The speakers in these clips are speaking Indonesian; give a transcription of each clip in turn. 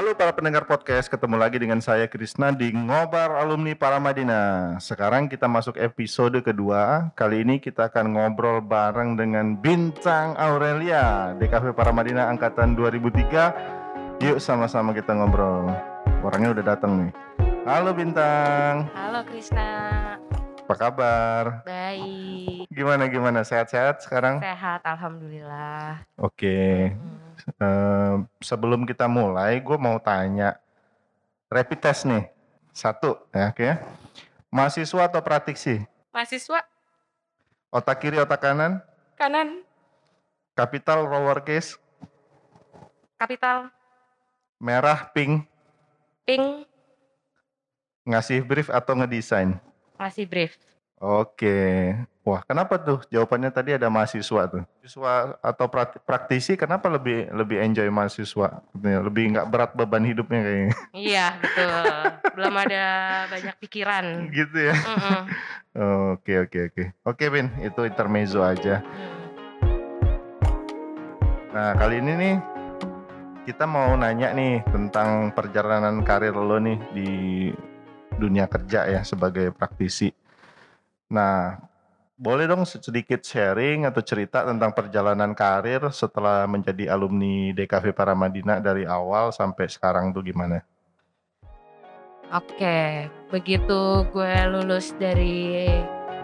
Halo para pendengar podcast, ketemu lagi dengan saya Krisna di Ngobar Alumni Paramadina. Sekarang kita masuk episode kedua. Kali ini kita akan ngobrol bareng dengan Bintang Aurelia DKV Paramadina angkatan 2003. Yuk sama-sama kita ngobrol. Orangnya udah datang nih. Halo Bintang, Halo Krisna, apa kabar? baik, Gimana gimana? Sehat-sehat sekarang? sehat, alhamdulillah. Oke. Hmm. Sebelum kita mulai, gue mau tanya rapid test nih. Satu, ya, oke. ya. Mahasiswa atau praktisi? Mahasiswa Otak kiri, otak kanan? kanan, Capital, lowercase, kapital, merah, pink, pink, ngasih brief atau ngedesain? masih brief. Oke. Wah, kenapa tuh? Jawabannya tadi ada mahasiswa tuh. Mahasiswa atau praktisi, kenapa lebih lebih enjoy mahasiswa? Lebih nggak berat beban hidupnya kayaknya. Iya betul, belum ada banyak pikiran. gitu ya. Oke, oke, oke. Oke, Bin, itu intermezzo aja. Nah, kali ini nih kita mau nanya nih tentang perjalanan karir lo nih di dunia kerja ya sebagai praktisi. Nah, boleh dong sedikit sharing atau cerita tentang perjalanan karir setelah menjadi alumni DKV Paramadina dari awal sampai sekarang tuh gimana? Oke, begitu gue lulus dari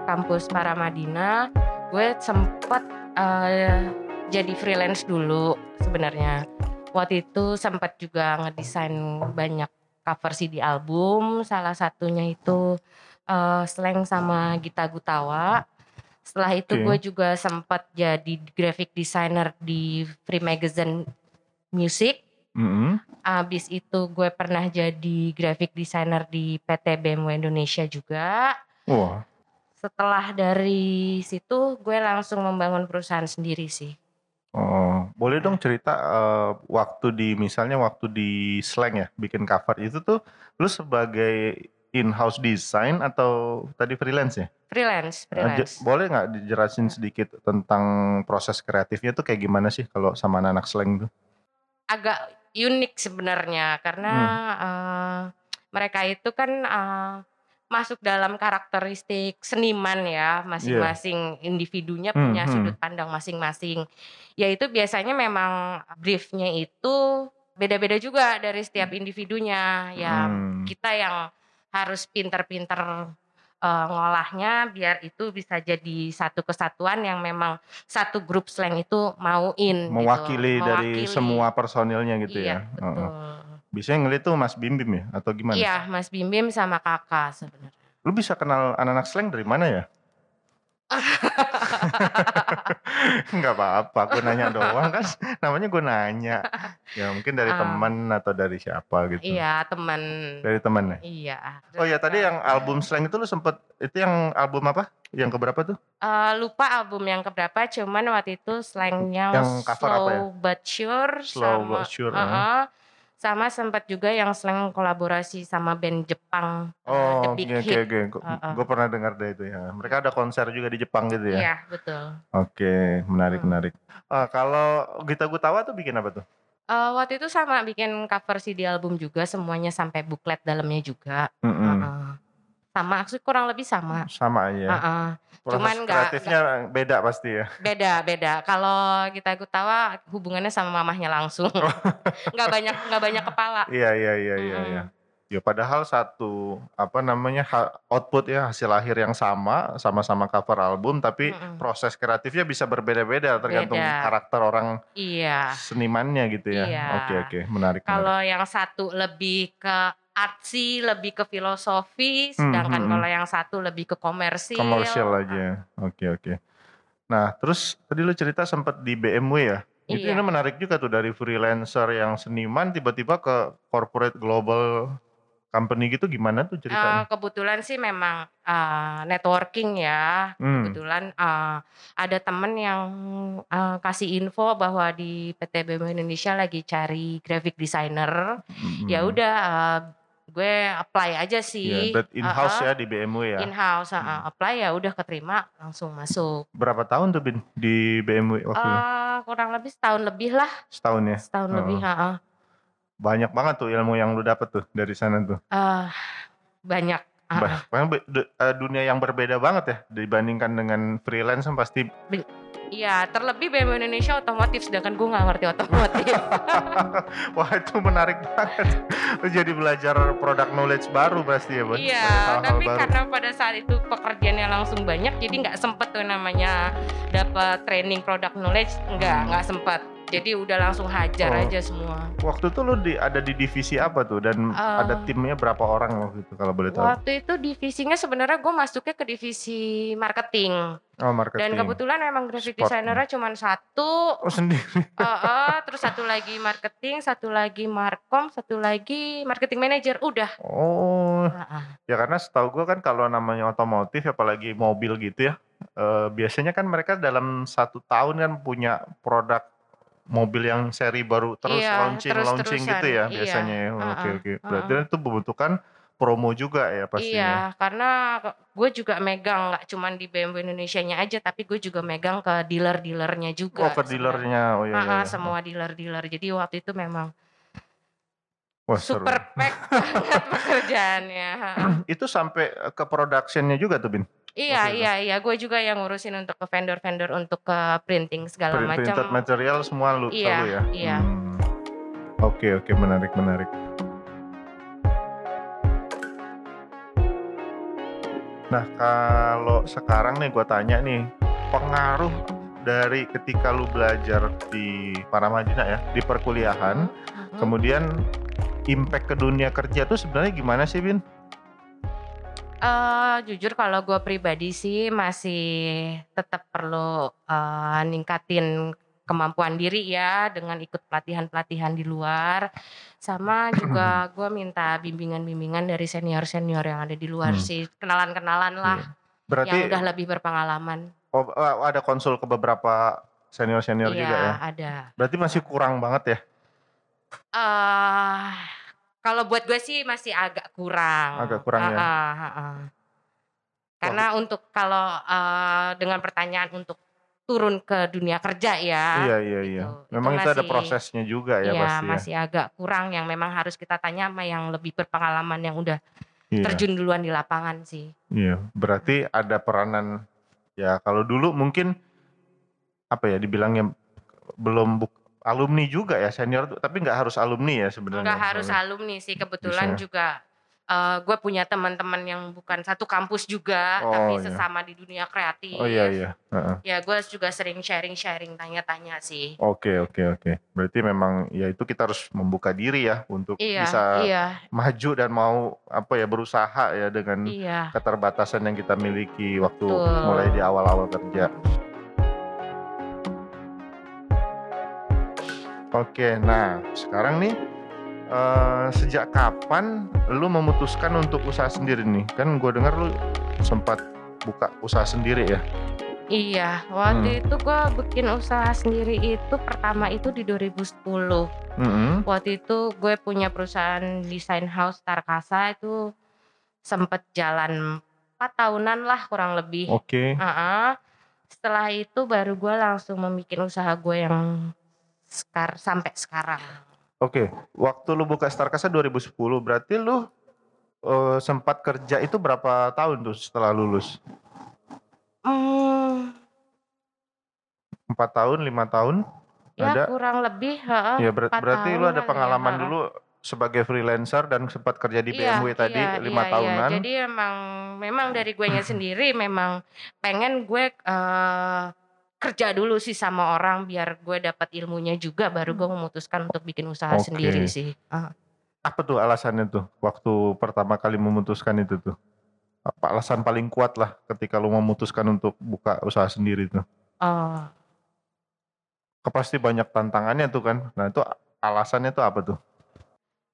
kampus Paramadina, gue sempet eh, jadi freelance dulu sebenarnya. Waktu itu sempat juga ngedesain banyak cover CD album, salah satunya itu eh, Slang sama Gita Gutawa. Setelah itu Oke. gue juga sempat jadi graphic designer di Free Magazine Music. Mm-mm. Abis itu gue pernah jadi graphic designer di PT BMW Indonesia juga. Wah, Setelah dari situ gue langsung membangun perusahaan sendiri sih. oh, boleh dong cerita eh, waktu di misalnya waktu di Slang ya bikin cover itu tuh lu sebagai in-house design atau tadi freelance ya? Freelance, freelance. boleh nggak dijelasin sedikit tentang proses kreatifnya tuh kayak gimana sih kalau sama anak-anak slang tuh? Agak unik sebenarnya karena Hmm. eh, mereka itu kan eh, masuk dalam karakteristik seniman ya, masing-masing individunya Hmm, punya hmm. sudut pandang masing-masing. Yaitu biasanya memang briefnya itu beda-beda juga dari setiap individunya. Ya Hmm. kita yang harus pinter-pinter eh, ngolahnya biar itu bisa jadi satu kesatuan yang memang satu grup slang itu mauin gitu. Mewakili dari Mewakili. semua personilnya gitu iya, ya. Betul. Biasanya ngeliat tuh Mas Bim Bim ya atau gimana? Iya, Mas Bim Bim sama Kakak sebenarnya. Lu bisa kenal anak-anak slang dari mana ya? Nggak apa-apa, gue nanya doang kan. Namanya gue nanya. Ya mungkin dari Ah. teman atau dari siapa gitu. Iya, teman. Dari teman ya. Iya. Oh ya tadi yang album slang itu lu sempet itu yang album apa? Yang keberapa tuh? Eh, lupa album yang keberapa, cuman waktu itu slangnya Yang cover slow apa ya? but sure Slow sama, but sure, Heeh. Sama sempat juga yang slang kolaborasi sama band Jepang eh, The Oh, Big oke Hit. oke oke. Heeh. Gue pernah dengar deh itu ya. Mereka ada konser juga di Jepang gitu ya. Iya, betul. Oke, menarik Hmm. menarik. Ah, kalau Gita Gutawa tuh bikin apa tuh? Eh, waktu itu sama bikin cover CD album juga semuanya sampai buklet dalamnya juga. Mm-mm. Heeh. Sama, maksud kurang lebih sama. Sama aja. Heeh. Proses Cuman nggak- kreatifnya beda pasti ya. Beda, beda. Kalau kita Gutawa hubungannya sama mamahnya langsung. nggak banyak nggak banyak kepala. Iya iya iya iya. Iya. Ya padahal satu apa namanya output ya hasil akhir yang sama, sama-sama cover album, tapi Mm-mm. proses kreatifnya bisa berbeda-beda tergantung Beda. karakter orang Iya. senimannya gitu ya. Iya. Oke oke, menarik. Kalau yang satu lebih ke artsy, lebih ke filosofi, Hmm, sedangkan hmm, hmm. kalau yang satu lebih ke komersil. Komersial aja. Oke oke. Nah terus tadi lu cerita sempat di BMW ya. Itu Iya. ini menarik juga tuh dari freelancer yang seniman tiba-tiba ke corporate global company gitu gimana tuh Eh, ceritanya? kebetulan sih memang eh, networking ya. Hmm. Kebetulan eh, ada temen yang eh, kasih info bahwa di PT BMW Indonesia lagi cari graphic designer. Mm-mm. Ya udah eh, gue apply aja sih. but in-house Uh-uh. ya di BMW ya. In house, Hmm. apply ya udah keterima langsung masuk. Berapa tahun tuh Bin di BMW waktu itu? Eh kurang lebih setahun lebih lah, Setahun ya? setahun Oh. lebih. heeh. Banyak banget tuh ilmu yang lu dapet tuh dari sana tuh. Ah, banyak, be de eee, dunia yang berbeda banget ya dibandingkan dengan freelance kan pasti iya, terlebih BMW Indonesia otomotif, sedangkan gue nggak ngerti otomotif. Wah itu menarik banget. Jadi belajar product knowledge baru pasti ya, Bun? Iya, tapi baru. karena pada saat itu pekerjaannya langsung banyak, jadi nggak sempet tuh namanya dapat training product knowledge, nggak nggak sempet. Jadi udah langsung hajar Oh. aja semua. Waktu itu lu di ada di divisi apa tuh dan ada Eee timnya berapa orang waktu itu kalau boleh tahu? Waktu itu divisinya sebenarnya gue masuknya ke divisi marketing. Oh Dan marketing. kebetulan memang graphic Sport. designer-nya cuman 1. Oh sendiri? Heeh, terus satu lagi marketing, satu lagi markom, satu lagi marketing manager, udah. Oh. Heeh. Ya karena setahu gua kan kalau namanya otomotif apalagi mobil gitu ya, eee, biasanya kan mereka dalam 1 tahun kan punya produk mobil yang seri baru terus Iya, launching-launching terus-terusan. gitu ya Iya, biasanya ya? Oke oke. Berarti heeh. itu membutuhkan promo juga ya pastinya? Iya, karena ke gue juga megang nggak cuman di BMW Indonesianya aja, tapi gue juga megang ke dealer-dealernya Oh juga ke sebenarnya. dealer-nya, oh iya iya iya. semua dealer-dealer. Jadi waktu itu memang Wah seru. super pack banget pekerjaannya. Itu sampai, ke production-nya juga tuh, Bin? Iya itu? iya iya, gue juga yang ngurusin untuk ke vendor-vendor untuk ke printing segala Print printed macam. material semua lu Iya selalu ya? iya. Mmm. Oke oke, menarik menarik. Nah kalau sekarang nih gua tanya nih, pengaruh dari ketika lu belajar di Paramadina ya, di perkuliahan, Mhm mhm. kemudian impact ke dunia kerja tuh sebenarnya gimana sih, Bin? Eee, jujur kalau gue pribadi sih masih tetap perlu, eee, ningkatin kemampuan diri ya dengan ikut pelatihan-pelatihan di luar, sama juga gue minta bimbingan-bimbingan dari senior-senior yang ada di luar Hmm. sih, kenalan-kenalan lah Iya. Berarti yang udah lebih berpengalaman. Oh, eee, ada konsul ke beberapa senior-senior Iya, juga ya? ada. Berarti masih kurang banget ya? Eee, kalau buat gue sih masih agak kurang. Agak kurang ya? Heeh heeh. Karena untuk kalau, eee, dengan pertanyaan untuk turun ke dunia kerja ya, Iya iya iya. gitu. Itu Memang itu ada masih prosesnya juga ya iya, pasti ya? masih agak kurang yang memang harus kita tanya sama yang lebih berpengalaman yang udah Iya. terjun duluan di lapangan sih. Iya, berarti ada peranan ya kalau dulu mungkin apa ya dibilangnya belum alumni juga ya senior tuh, tapi nggak harus alumni ya sebenarnya Enggak harus alumni sih, kebetulan Bisa. juga, eee, gue punya teman-teman yang bukan satu kampus juga, tapi Oh iya. sesama di dunia kreatif. Oh iya iya, heeh. Ya gue juga sering sharing-sharing, tanya-tanya sih. Oke oke oke. Berarti memang ya itu kita harus membuka diri ya untuk Iya bisa iya. maju dan mau apa ya, berusaha ya dengan Iya. keterbatasan yang kita miliki waktu Betul. mulai di awal-awal kerja. Oke, nah sekarang nih, eee, sejak kapan lu memutuskan untuk usaha sendiri nih? Kan gue dengar lu sempat buka usaha sendiri ya? Iya, Hmm. waktu itu gue bikin usaha sendiri itu pertama itu di 2010. Mhm. Waktu itu gue punya perusahaan desain house Tarkasa itu sempet jalan 4 tahunan lah kurang lebih. Oke. Heeh. Setelah itu baru gue langsung membikin usaha gue yang sekar sampai sekarang. Oke, waktu lu buka Starkasa 2010 berarti lu, eee, sempat kerja itu berapa tahun tuh setelah lulus? Mmm. 4 tahun, 5 tahun? Ya Ada? kurang lebih, heeh, Ya ber 4 berarti lu ada ya, pengalaman heeh. dulu sebagai freelancer dan sempat kerja di Iya BMW tadi iya 5 iya iya. tahunan. Jadi emang memang dari guenya sendiri memang pengen gue, eee, kerja dulu sih sama orang biar gue dapat ilmunya juga baru gue memutuskan untuk bikin usaha sendiri Oke. sih, heeh. Apa tuh alasannya tuh waktu pertama kali memutuskan itu tuh? Apa alasan paling kuat lah ketika lu memutuskan untuk buka usaha sendiri tuh? Oh. Kan pasti banyak tantangannya tuh kan. Nah itu alasannya tuh apa tuh?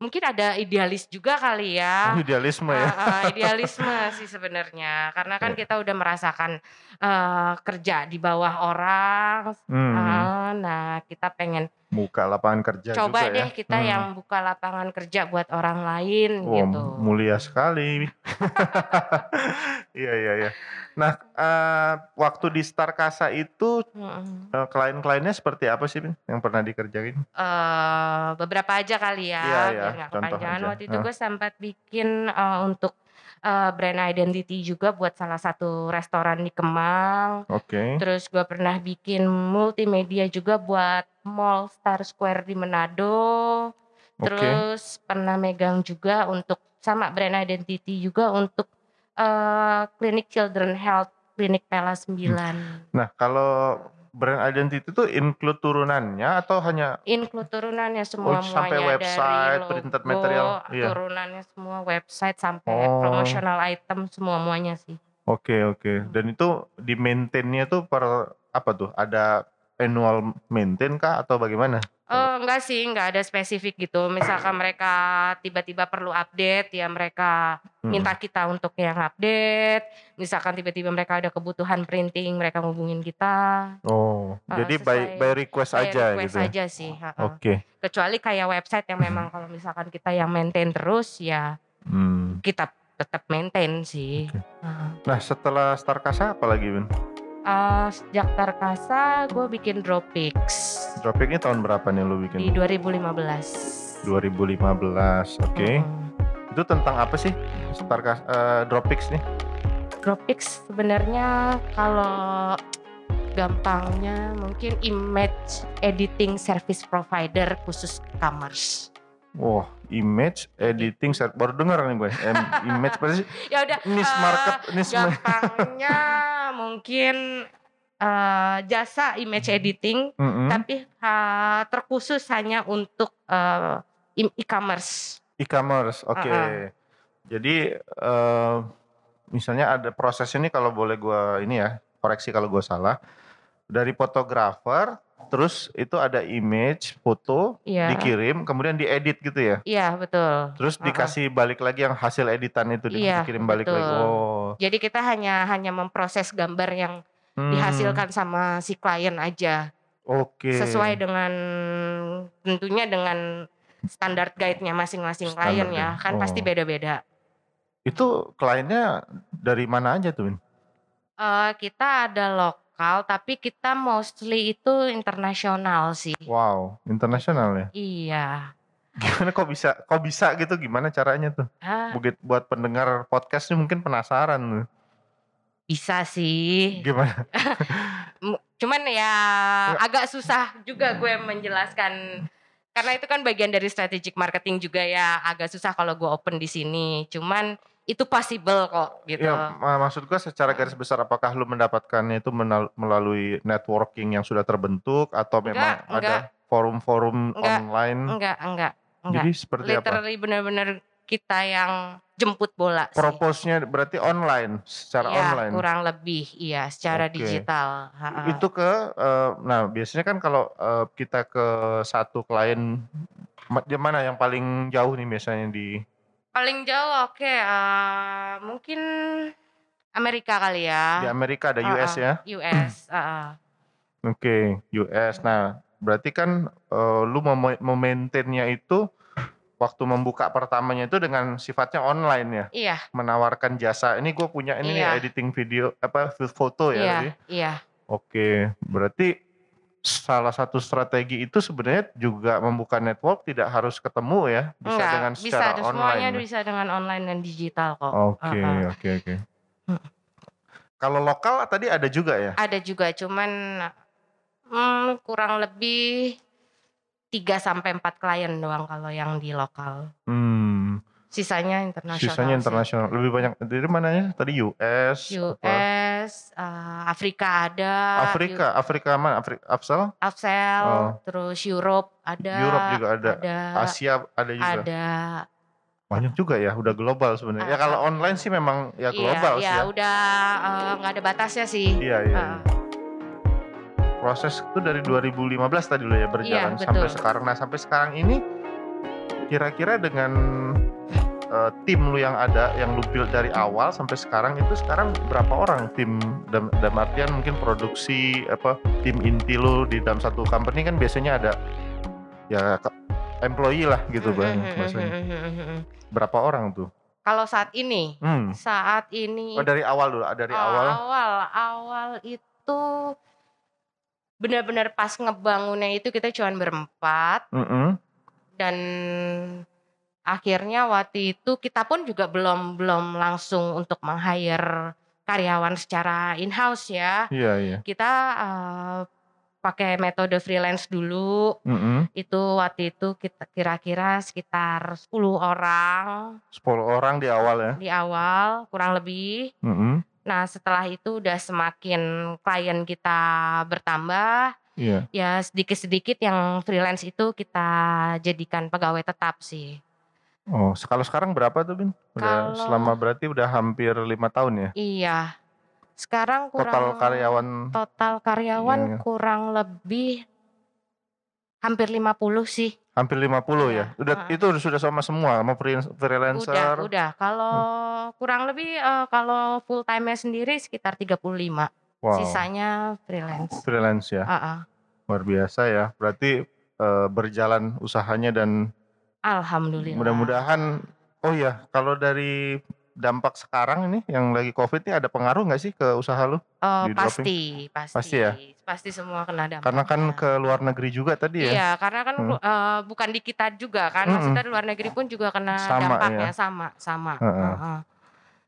Mungkin ada idealis juga kali ya. Oh, idealisme ya. Uh, uh, idealisme sih sebenarnya karena kan kita udah merasakan uh, kerja di bawah orang Hmm, uh, nah kita pengen buka lapangan kerja coba juga deh ya. kita Hmm. yang buka lapangan kerja buat orang lain Wah, gitu mulia sekali. Iya, iya, iya. Nah, eh, waktu di Starkasa itu Mm-mm. eh, klien-kliennya seperti apa sih, Bin, yang pernah dikerjain? Eh, beberapa aja kali ya Iya, iya, biar kepanjangan aja. waktu itu Hah. gue sempat bikin eh, untuk eh, brand identity juga buat salah satu restoran di Kemang Oke. Terus gue pernah bikin multimedia juga buat Mall Star Square di Manado. Terus pernah megang juga untuk sama brand identity juga untuk eh, klinik Children Health Klinik Pela 9. Nah, kalau brand identity itu include turunannya atau hanya Include turunannya semua Oh, sampai website, dari printed logo, material, iya. turunannya semua website sampai Oh. promotional item semua muanya sih. Oke, oke. Dan itu di maintain-nya tuh per apa tuh? Ada annual maintain kah atau bagaimana? Oh enggak sih, enggak ada spesifik gitu. Misalkan mereka tiba-tiba perlu update, ya mereka Hmm. minta kita untuk yang update. Misalkan tiba-tiba mereka ada kebutuhan printing, mereka ngubungin kita. Oh, Ah, jadi by sesuai by request By aja request gitu. ya? aja sih. Oke. Kecuali kayak website yang memang kalau misalkan kita yang maintain terus, ya Hmm. kita tetap maintain sih. Oke. Ha. Nah, setelah Starkasa apa lagi, Bin? Eh, sejak Tarkasa, gue bikin Dropix Dropkick-nya tahun berapa nih lu di bikin? 2015. 2015. Oke. Mm-mm. Itu tentang apa sih? Starkasa eh, Dropkick nih? Dropix sebenarnya kalau gampangnya mungkin image editing service provider khusus e-commerce. Wah, image editing ser- baru dengar nih gue. Em, image apa sih? Ya udah Niche market, niche ma- gampangnya mungkin eh, jasa image editing Mm-mm. tapi eh, terkhusus hanya untuk im- e-commerce. E-commerce, oke. Uh-uh. Jadi eh, misalnya ada proses ini kalau boleh gua ini ya koreksi kalau gua salah dari fotografer, terus itu ada image foto Iya. dikirim, kemudian diedit gitu ya. Iya, betul. Terus Uh-uh. dikasih balik lagi yang hasil editan itu Iya, dikirim balik lagi. betul. Oh, Jadi kita hanya hanya memproses gambar yang hmm, dihasilkan sama si klien aja Oke. sesuai dengan tentunya dengan standar guide-nya masing-masing klien ya kan pasti Oh. beda-beda. Itu kliennya dari mana aja tuh? Eh, kita ada lokal tapi kita mostly itu internasional sih. Wow, internasional ya. Iya. Gimana kok bisa kok bisa gitu gimana caranya tuh? Ah, Buat pendengar podcast ini mungkin penasaran tuh. Bisa sih. Gimana? Cuman ya agak susah juga gue menjelaskan karena itu kan bagian dari strategic marketing juga ya agak susah kalau gue open di sini. Cuman itu possible kok gitu. Ya, ma- maksud gua secara garis besar apakah lu mendapatkannya itu melalui networking yang sudah terbentuk atau memang Enggak, ada enggak. forum-forum Enggak, online? Enggak, enggak, enggak. Jadi seperti apa? Literally benar-benar kita yang jemput bola sih. Proposnya berarti online, secara Iya, online. kurang lebih iya secara Oke. digital. Ha-ha. Itu ke eh, nah biasanya kan kalau eh, kita ke satu klien di mana yang paling jauh nih biasanya di paling jauh oke eh, mungkin Amerika kali ya. di Amerika ada Ha-ha, US ya? US. ha-ha. Oke, US. Nah, berarti kan eh, lu mem- memaintainnya itu waktu membuka pertamanya itu dengan sifatnya online ya, Iya, menawarkan jasa. Ini gue punya ini nih Iya. editing video apa foto ya iya, tadi. iya. Oke, berarti salah satu strategi itu sebenarnya juga membuka network tidak harus ketemu ya, bisa Enggak, dengan bisa secara semuanya online. ya? bisa dengan online dan digital kok. Oke, oke, oke. Kalau lokal tadi ada juga ya? Ada juga cuman hmm, kurang lebih 3 sampai 4 klien doang kalau yang di lokal. Hmm, Sisanya internasional. sisanya sih. internasional. Lebih banyak dari mananya? Tadi US, apa? US, eh, Afrika ada, Afrika, Afrika mana? Afrika, Afsal? Afsel, Oh. terus Europe ada, Europe juga ada. ada, Asia ada juga. ada. Banyak juga ya, udah global sebenarnya. Ya kalau online sih memang ya global sih iya, ya. udah eh, nggak ada batasnya sih. Iya, iya. Ah. iya. Proses itu dari 2015 tadi lo ya berjalan Iya, sampai sekarang. Nah, sampai sekarang ini kira-kira dengan eh, tim lu yang ada yang lu build dari awal sampai sekarang itu sekarang berapa orang tim dalam, dalam artian mungkin produksi apa tim inti lu di dalam satu company kan biasanya ada ya employee lah gitu Mm, bang mm, mm, bahasanya mm, mm, mm, mm. berapa orang tuh Kalau saat ini, hmm. saat ini oh dari awal dulu dari awal awal awal itu benar-benar pas ngebangunnya itu kita cuman berempat Mm-mm. dan akhirnya waktu itu kita pun juga belum belum langsung untuk meng-hire karyawan secara in-house ya. iya iya Kita eh, pakai metode freelance dulu. Mm-mm. Itu waktu itu kita kira-kira sekitar 10 orang 10 orang di awal ya di awal kurang lebih. Mm-mm. Nah, setelah itu udah semakin klien kita bertambah, iya ya sedikit-sedikit yang freelance itu kita jadikan pegawai tetap sih. oh kalau sekarang berapa tuh bin udah Kalau- selama berarti udah hampir lima tahun ya Iya. Sekarang kurang total karyawan total karyawan Iya, iya. kurang lebih hampir 50 sih. Hampir 50 ya. Iya, Udah heeh. itu sudah sama semua, sama free- freelancer. Udah, udah. Kalau Hmm. kurang lebih eh, kalau full time-nya sendiri sekitar 35. Wow. Sisanya freelance. Freelance ya. Ah, ah. Luar biasa ya. Berarti eh, berjalan usahanya dan Alhamdulillah. mudah-mudahan oh ya, kalau dari dampak sekarang ini yang lagi Covid ini ada pengaruh nggak sih ke usaha lu? Oh, pasti, pasti. Pasti ya? Pasti semua kena dampaknya. Karena kan ke luar negeri juga tadi ya. Iya, karena kan Hmm. eh, bukan di kita juga kan, Mm-mm. maksudnya di luar negeri pun juga kena Sama, dampaknya ya. sama, sama. Heeh. Heeh.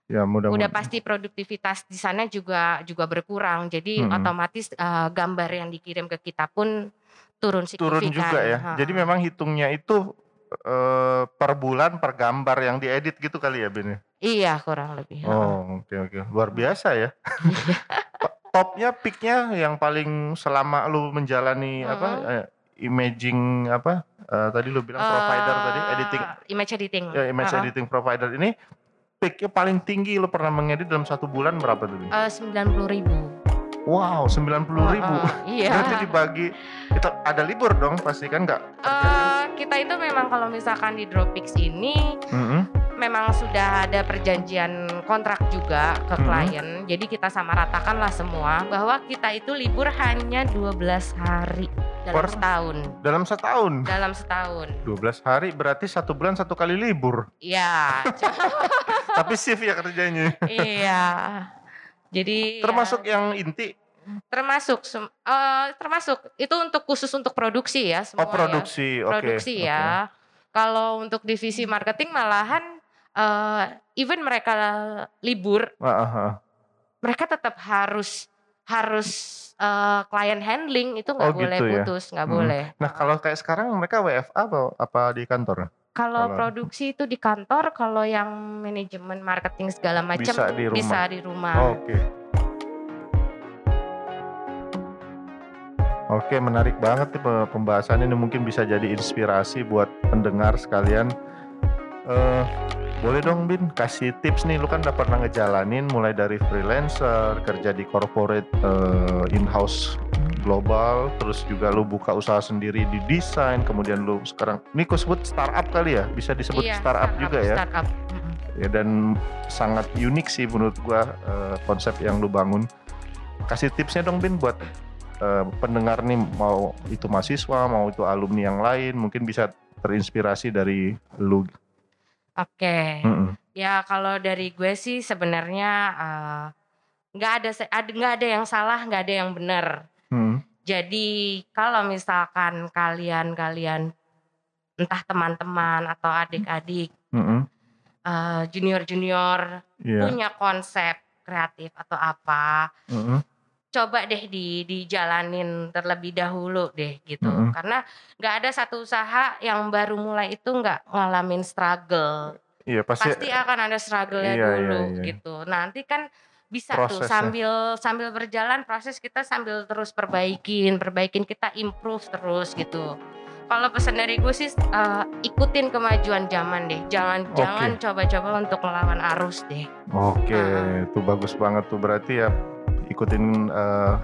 Ya Udah mudah-mudahan. pasti produktivitas di sana juga juga berkurang, jadi Mm-mm. otomatis eh, gambar yang dikirim ke kita pun turun signifikan. turun juga ya. Jadi memang hitungnya itu eh, per bulan per gambar yang diedit gitu kali ya Bin? ya? Iya kurang lebih. Oh oke oke luar biasa ya. Topnya peaknya yang paling selama lu menjalani apa Mm-mm. eh, imaging apa eh, tadi lu bilang provider tadi Eh, editing image editing. ya image Heeh. editing provider ini peaknya paling tinggi lu pernah mengedit dalam satu bulan berapa tuh? Eh, 90 ribu. Wow 90 ribu. Iya. Berarti dibagi itu ada libur dong pasti kan nggak? Eh, kita itu memang kalau misalkan di Dropix ini Mm-mm. memang sudah ada perjanjian kontrak juga ke Mhm. klien. Jadi kita sama ratakan lah semua bahwa kita itu libur hanya 12 hari dalam Per- setahun. Dalam setahun. Dalam setahun. 12 hari berarti satu bulan satu kali libur. Iya. Tapi shift ya kerjanya. iya. Jadi ya, Termasuk yang inti. termasuk eh, termasuk itu untuk khusus untuk produksi ya semua Oh produksi, ya. oke. Produksi oke. ya. Kalau untuk divisi marketing malahan eh, even mereka libur ah. mereka tetap harus harus eh, client handling itu nggak Oh, boleh gitu ya. putus nggak Hmm. boleh Nah kalau kayak sekarang mereka WFA apa, apa di kantor? Kalau produksi itu di kantor kalau yang manajemen marketing segala macam Bisa di rumah. bisa di rumah Oke. Oke menarik banget nih pe- pembahasan ini mungkin bisa jadi inspirasi buat pendengar sekalian. Eh boleh dong Bin kasih tips nih lu kan udah pernah ngejalanin mulai dari freelancer kerja di corporate eh, in-house global terus juga lu buka usaha sendiri di desain kemudian lu sekarang ini kau sebut startup kali ya? Bisa disebut Iya, startup, juga ya? startup. Ya dan sangat unik sih menurut gua eh, konsep yang lu bangun. Kasih tipsnya dong Bin buat eh, pendengar nih mau itu mahasiswa mau itu alumni yang lain mungkin bisa terinspirasi dari lu. Oke. Mm-mm. ya kalau dari gue sih sebenarnya eh, nggak ada- nggak ada yang salah nggak ada yang benar Hmm. Jadi kalau misalkan kalian-kalian entah teman-teman atau adik-adik Mm-mm. eh, junior-junior Iya. punya konsep kreatif atau apa, Mm-mm. coba deh di dijalanin terlebih dahulu deh gitu. Mm-mm. Karena nggak ada satu usaha yang baru mulai itu nggak ngalamin struggle. Iya pasti, Pasti akan ada struggle-nya Iya, iya, dulu iya. gitu. Nanti kan bisa tuh Prosesnya. sambil sambil berjalan proses kita sambil terus perbaikin, perbaikin kita improve terus gitu. Kalau pesan dari gue sih eh, ikutin kemajuan zaman deh. Jangan Oke. jangan coba-coba untuk melawan arus deh. Oke, Heeh. itu bagus banget tuh berarti ya ikutin eh,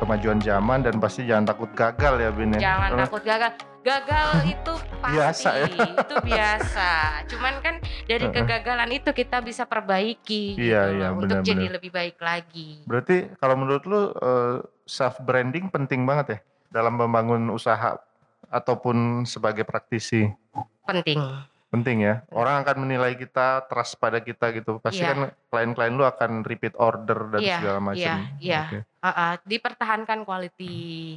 kemajuan zaman dan pasti jangan takut gagal ya Bin ya. Jangan Karena- takut gagal. Gagal itu pasti, Biasa ya. itu biasa. Cuman kan dari kegagalan itu kita bisa perbaiki Iya, gitu iya, loh, untuk jadi benar-benar. lebih baik lagi. Berarti kalau menurut lu self branding penting banget ya dalam membangun usaha ataupun sebagai praktisi. Penting. Penting ya. Orang akan menilai kita, trust pada kita gitu. Pasti Iya. kan klien-klien lu akan repeat order dan Iya, segala macam. iya, iya. Oke. Uh, uh, dipertahankan quality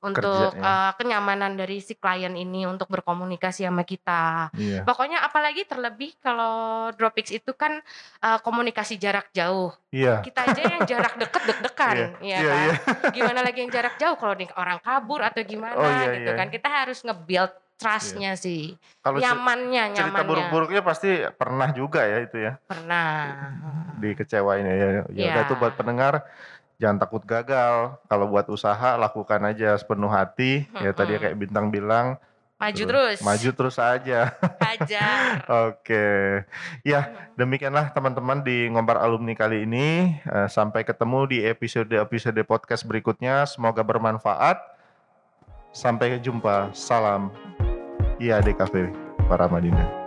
untuk Kerjanya. uh, kenyamanan dari si klien ini untuk berkomunikasi sama kita. Iya. Pokoknya apalagi terlebih kalau Dropix itu kan uh, komunikasi jarak jauh. Iya. Kita aja yang jarak deket deg-degan, ya Iya, kan? iya. Gimana lagi yang jarak jauh kalau nih orang kabur atau gimana Oh, iya, gitu iya. kan? Kita harus nge-build trustnya sih, Kalau nyamannya, cerita nyamannya. buruk-buruknya pasti pernah juga ya itu ya. Pernah. Dikecewain ya. Ya Iya. udah tuh buat pendengar jangan takut gagal. Kalau buat usaha lakukan aja sepenuh hati. Ya tadi kayak bintang bilang Maju Terus, terus. maju terus aja. Hajar. Oke. Ya, demikianlah teman-teman di Ngombar Alumni kali ini. Eh, sampai ketemu di episode-episode podcast berikutnya. Semoga bermanfaat. Sampai jumpa. Salam IAD Cafe Paramadina.